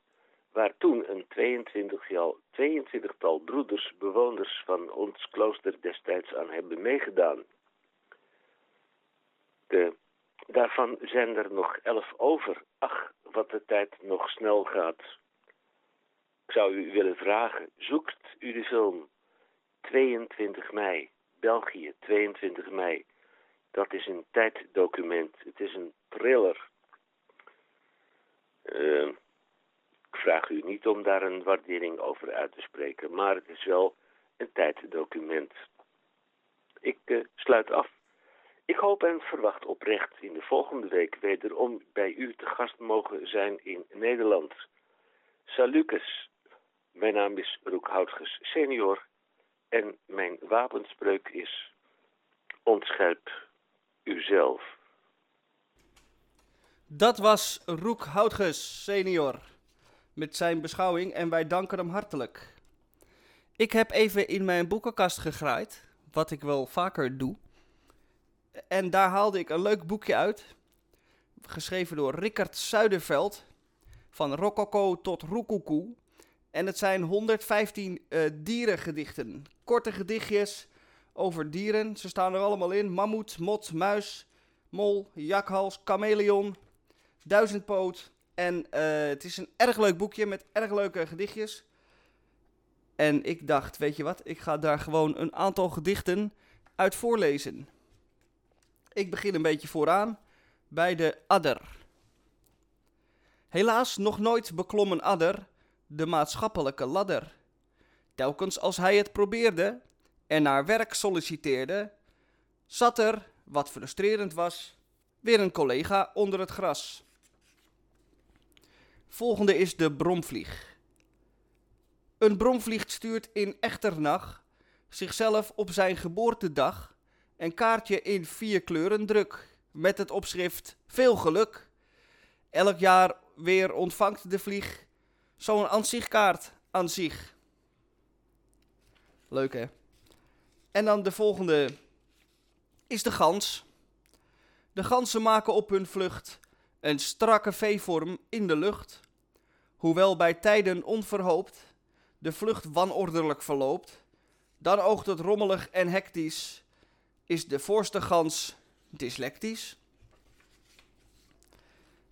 Waar toen een 22-tal 22 broeders, bewoners van ons klooster destijds aan hebben meegedaan. De, daarvan zijn er nog elf over. Ach, wat de tijd nog snel gaat. Ik zou u willen vragen, zoekt u de film 22 mei, België 22 mei. Dat is een tijddocument, het is een thriller. Uh, ik vraag u niet om daar een waardering over uit te spreken, maar het is wel een tijddocument. Ik uh, sluit af. Ik hoop en verwacht oprecht in de volgende week wederom bij u te gast mogen zijn in Nederland. Salukes. Mijn naam is Roek Houtges senior en mijn wapenspreuk is ontscherp uzelf. Dat was Roek Houtges senior met zijn beschouwing en wij danken hem hartelijk. Ik heb even in mijn boekenkast gegraaid, wat ik wel vaker doe. En daar haalde ik een leuk boekje uit, geschreven door Rickert Zuiderveld, van Rococo tot Roekoekoe. En het zijn 115 uh, dierengedichten. Korte gedichtjes over dieren. Ze staan er allemaal in. Mammoet, mot, muis, mol, jakhals, chameleon, duizendpoot. En uh, het is een erg leuk boekje met erg leuke gedichtjes. En ik dacht, weet je wat, ik ga daar gewoon een aantal gedichten uit voorlezen. Ik begin een beetje vooraan bij de adder. Helaas nog nooit beklom een adder de maatschappelijke ladder. Telkens als hij het probeerde en naar werk solliciteerde, zat er, wat frustrerend was, weer een collega onder het gras. Volgende is de bromvlieg. Een bromvlieg stuurt in echternach zichzelf op zijn geboortedag een kaartje in vier kleuren druk met het opschrift Veel geluk. Elk jaar weer ontvangt de vlieg zo'n ansichtkaart aan zich. Leuk hè? En dan de volgende is de gans. De ganzen maken op hun vlucht een strakke V-vorm in de lucht. Hoewel bij tijden onverhoopt de vlucht wanordelijk verloopt, dan oogt het rommelig en hectisch, is de voorste gans dyslectisch.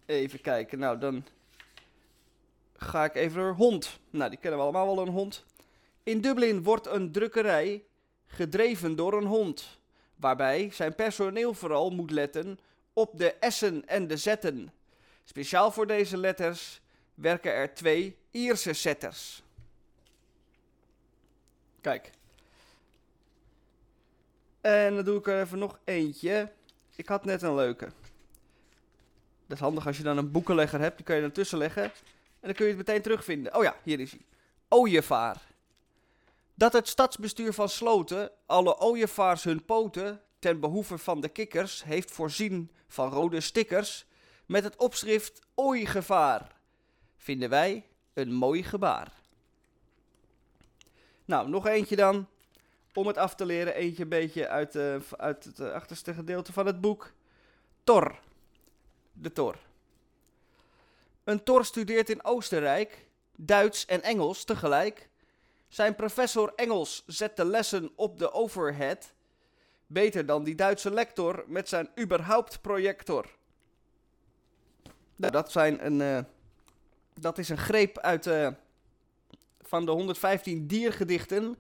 Even kijken, nou dan ga ik even door hond. Nou, die kennen we allemaal wel, een hond. In Dublin wordt een drukkerij gedreven door een hond, waarbij zijn personeel vooral moet letten op de S'en en de Z'en. Speciaal voor deze letters werken er twee Ierse setters. Kijk. En dan doe ik er even nog eentje. Ik had net een leuke. Dat is handig als je dan een boekenlegger hebt. Die kan je ertussen leggen. En dan kun je het meteen terugvinden. Oh ja, hier is hij. Ooievaar. Dat het stadsbestuur van Sloten alle ooievaars hun poten ten behoeve van de kikkers heeft voorzien van rode stickers met het opschrift Ooiegevaar. Vinden wij een mooi gebaar. Nou, nog eentje dan. Om het af te leren, eentje een beetje uit, eh, uit het achterste gedeelte van het boek. Tor. De Tor. Een Tor studeert in Oostenrijk, Duits en Engels tegelijk. Zijn professor Engels zet de lessen op de overhead. Beter dan die Duitse lector met zijn überhaupt projector. Nou, dat, zijn een, eh, dat is een greep uit eh, van de 115 diergedichten.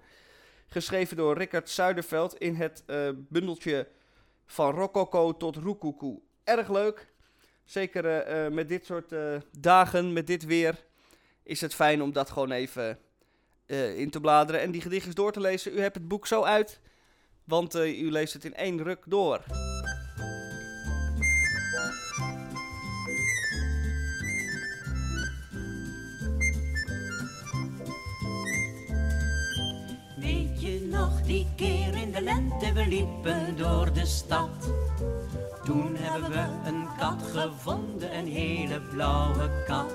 Geschreven door Rickert Zuiderveld in het eh, bundeltje van Rococo tot Roekoekoe. Erg leuk. Zeker eh, eh, met dit soort eh, dagen, met dit weer, is het fijn om dat gewoon even in te bladeren en die gedichtjes door te lezen. U hebt het boek zo uit, want u leest het in één ruk door. Weet je nog die keer in de lente, we liepen door de stad. Toen hebben we een kat gevonden, een hele blauwe kat.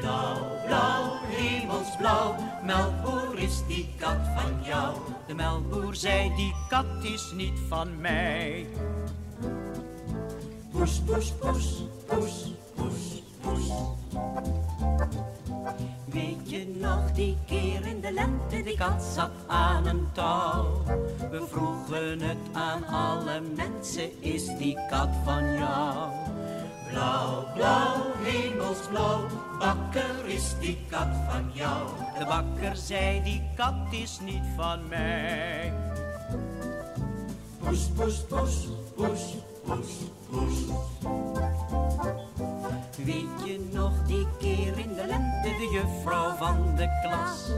Blauw, blauw, hemelsblauw, melkboer is die kat van jou. De melkboer zei, die kat is niet van mij. Poes, poes, poes, poes, poes, poes. Weet je nog die keer in de lente, die kat zat aan een touw. We vroegen het aan alle mensen, is die kat van jou? Blauw, blauw, hemelsblauw, bakker is die kat van jou. De bakker zei, die kat is niet van mij. Poes, poes, poes, poes, poes, poes. Weet je nog die keer in de lente, de juffrouw van de klas?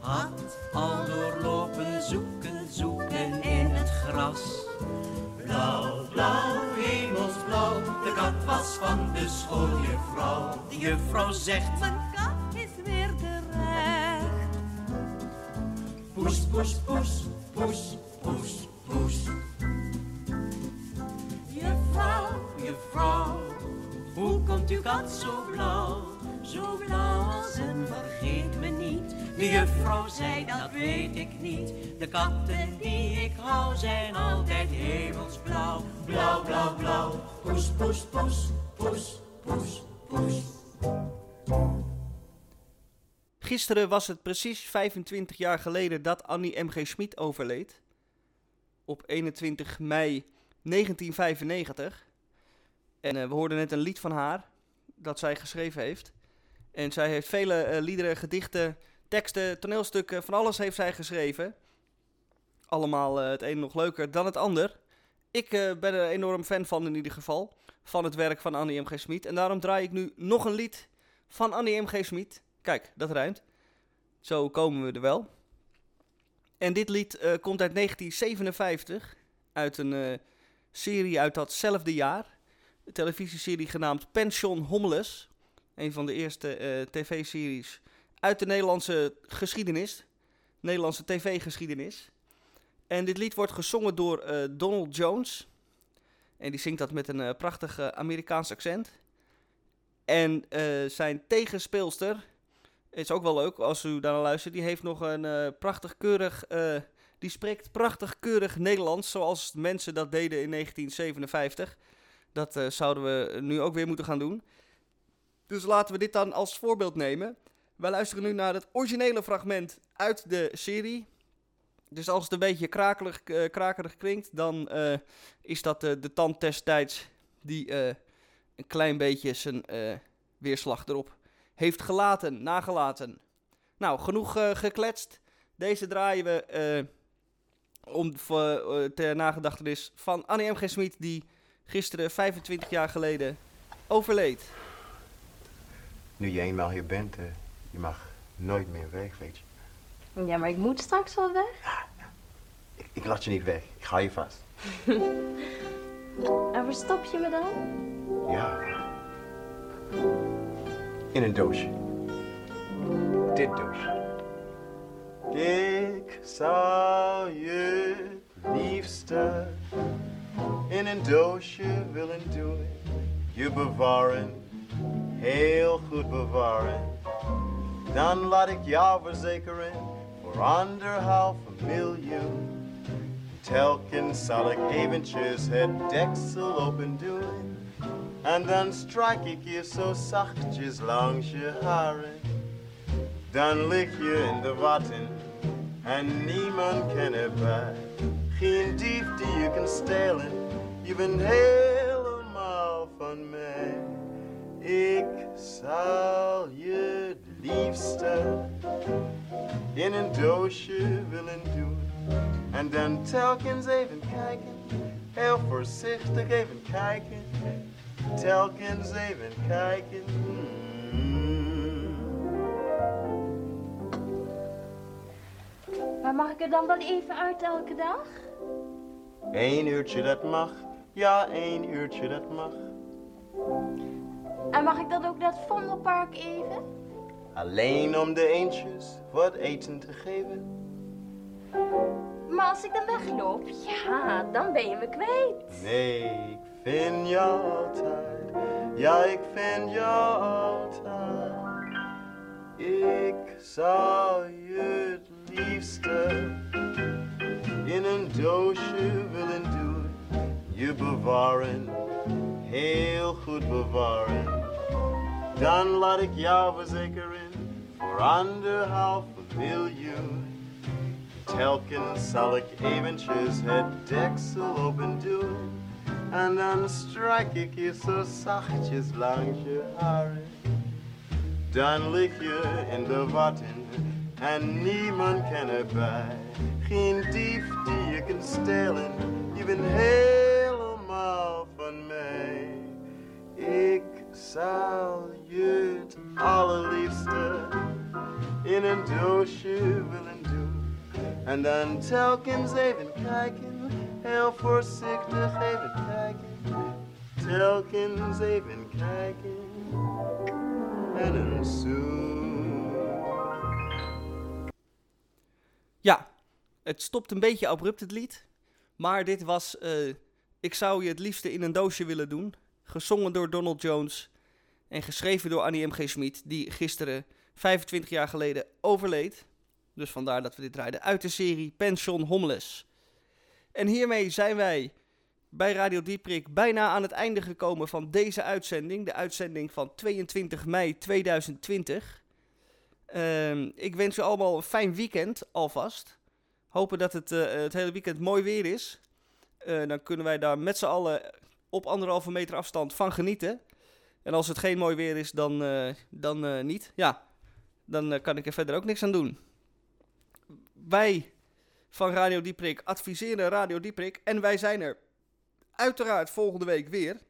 Had al doorlopen zoeken, zoeken in het gras. Blauw, blauw, hemelsblauw, de kat was van de schooljuffrouw. De juffrouw zegt, mijn kat is weer terecht. Poes, poes, poes, poes, poes, poes. Juffrouw, juffrouw, uw kat zo blauw? Zo blauw als een vergeet me niet. De juffrouw zei, dat weet ik niet. De katten die ik hou zijn altijd hemelsblauw. Blauw, blauw, blauw. Poes, poes, poes, poes, poes, poes. Gisteren was het precies 25 jaar geleden dat Annie M.G. Schmid overleed. Op 21 mei 1995. En eh, we hoorden net een lied van haar dat zij geschreven heeft. En zij heeft vele eh, liederen, gedichten, teksten, toneelstukken, van alles heeft zij geschreven. Allemaal eh, het een nog leuker dan het ander. Ik eh, ben er enorm fan van in ieder geval. Van het werk van Annie M.G. Schmid. En daarom draai ik nu nog een lied van Annie M.G. Schmid. Kijk, dat ruimt. Zo komen we er wel. En dit lied komt uit 1957. Uit een serie uit datzelfde jaar. Een televisieserie genaamd Pension Homeless. Een van de eerste eh, tv-series uit de Nederlandse geschiedenis. Nederlandse tv-geschiedenis. En dit lied wordt gezongen door eh, Donald Jones. En die zingt dat met een eh, prachtig Amerikaans accent. En zijn tegenspeelster Is ook wel leuk als u daar naar luistert. Die heeft nog een prachtig keurig. die spreekt prachtig keurig Nederlands. Zoals mensen dat deden in 1957. Dat eh, zouden we nu ook weer moeten gaan doen. Dus laten we dit dan als voorbeeld nemen. Wij luisteren nu naar het originele fragment uit de serie. Dus als het een beetje krakelig, eh, krakerig klinkt, dan eh, is dat de tand destijds die een klein beetje zijn weerslag erop heeft gelaten, nagelaten. Nou, genoeg gekletst. Deze draaien we om, ter nagedachtenis van Annie M. G. Smit, die gisteren 25 jaar geleden overleed. Nu je eenmaal hier bent, eh, je mag nooit meer weg, weet je. Ja, maar ik moet straks wel weg. Ik, ik laat je niet weg, ik ga je vast. En waar stop je me dan? Ja. In een doosje. Dit doosje. Ik zou je liefste in doosje willen doen. Je bewaren, heel goed bewaren. Dan laat ik jou verzekeren voor anderhalf miljoen. Telkens zal ik eventjes het deksel open doen. En dan strijk ik je zo zachtjes langs je haren. Dan lig je in de watten en niemand kan erbij. Geen dief die je kan stelen, je bent helemaal van mij. Ik zal je het liefste in een doosje willen doen. En dan telkens even kijken, heel voorzichtig even kijken. Telkens even kijken. Maar mag ik er dan wel even uit elke dag? Eén uurtje dat mag, ja één uurtje dat mag. En mag ik dan ook naar het Vondelpark even? Alleen om de eentjes wat eten te geven. Maar als ik dan wegloop, ja, dan ben je me kwijt. Nee, ik vind jou altijd. Ja, ik vind jou altijd. Ik zou je het liefste in een doosje willen doen. Je bewaren, heel goed bewaren. Dan laat ik jou verzekeren voor anderhalf miljoen. Telkens zal ik eventjes het deksel open doen. En dan strijk ik je zo zachtjes langs je haren. Dan lig je in de watten en niemand kan erbij. Geen dief die je kan stelen, je bent helemaal van mij. Ik zal je het allerliefste in een doosje willen doen. En dan telkens even kijken, heel voorzichtig even kijken. Telkens even kijken en een zoen. Het stopt een beetje abrupt het lied. Maar dit was eh, Ik zou je het liefste in een doosje willen doen. Gezongen door Donald Jones. En geschreven door Annie M.G. Schmid. Die gisteren, 25 jaar geleden, overleed. Dus vandaar dat we dit draaiden uit de serie Pension Homeless. En hiermee zijn wij bij Radio Dieprik bijna aan het einde gekomen van deze uitzending. De uitzending van 22 mei 2020. Ehm, ik wens u allemaal een fijn weekend alvast. Hopen dat het eh, het hele weekend mooi weer is. Eh, dan kunnen wij daar met z'n allen op anderhalve meter afstand van genieten. En als het geen mooi weer is, dan, eh, dan niet. Ja, dan kan ik er verder ook niks aan doen. Wij van Radio Dieprik adviseren Radio Dieprik. En wij zijn er uiteraard volgende week weer.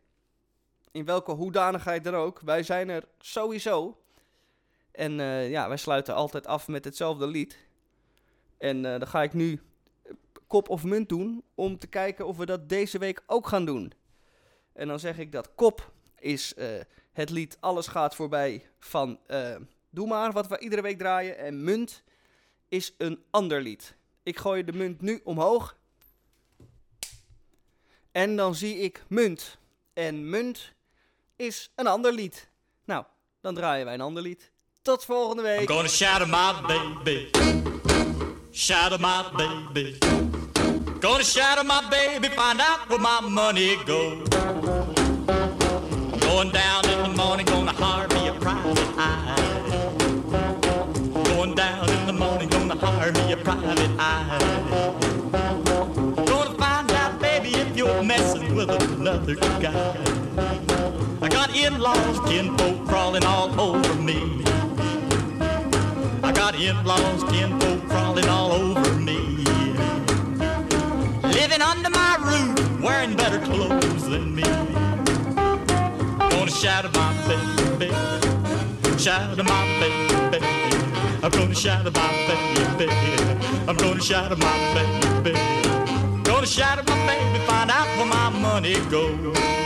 In welke hoedanigheid dan ook. Wij zijn er sowieso. En ja, wij sluiten altijd af met hetzelfde lied. En eh, dan ga ik nu kop of munt doen om te kijken of we dat deze week ook gaan doen. En dan zeg ik dat kop is eh, het lied Alles gaat voorbij van eh, Doe maar, wat we iedere week draaien. En munt is een ander lied. Ik gooi de munt nu omhoog. En dan zie ik munt. En munt is een ander lied. Nou, dan draaien wij een ander lied. Tot volgende week. I'm baby. Shadow my baby. Gonna shadow my baby, find out where my money goes. Going down in the morning, gonna hire me a private eye. Going down in the morning, gonna hire me a private eye. Gonna find out, baby, if you're messing with another guy. I got in-laws, kinfolk crawling all over me. I got in-laws, kinfolk crawling all over me. Living under my roof, wearing better clothes than me. Gonna shadow my baby, shadow my baby. I'm gonna shadow my baby. I'm gonna shadow my baby. Gonna shadow my baby, find out where my money goes.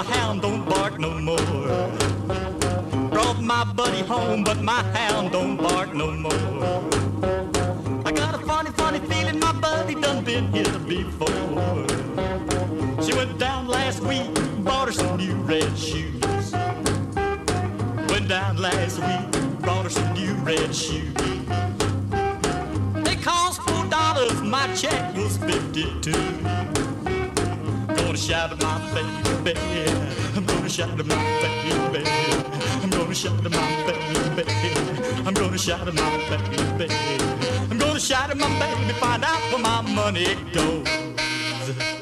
My hound don't bark no more. Brought my buddy home, but my hound don't bark no more. I got a funny, funny feeling my buddy done been here before. She went down last week, bought her some new red shoes. Went down last week, bought her some new red shoes. They cost four dollars, my check was fifty-two. I'm gonna shout at my baby. I'm gonna shout at my baby. I'm gonna shout at my baby. I'm gonna shout at my baby. I'm gonna shout at my baby. Find out where my money goes.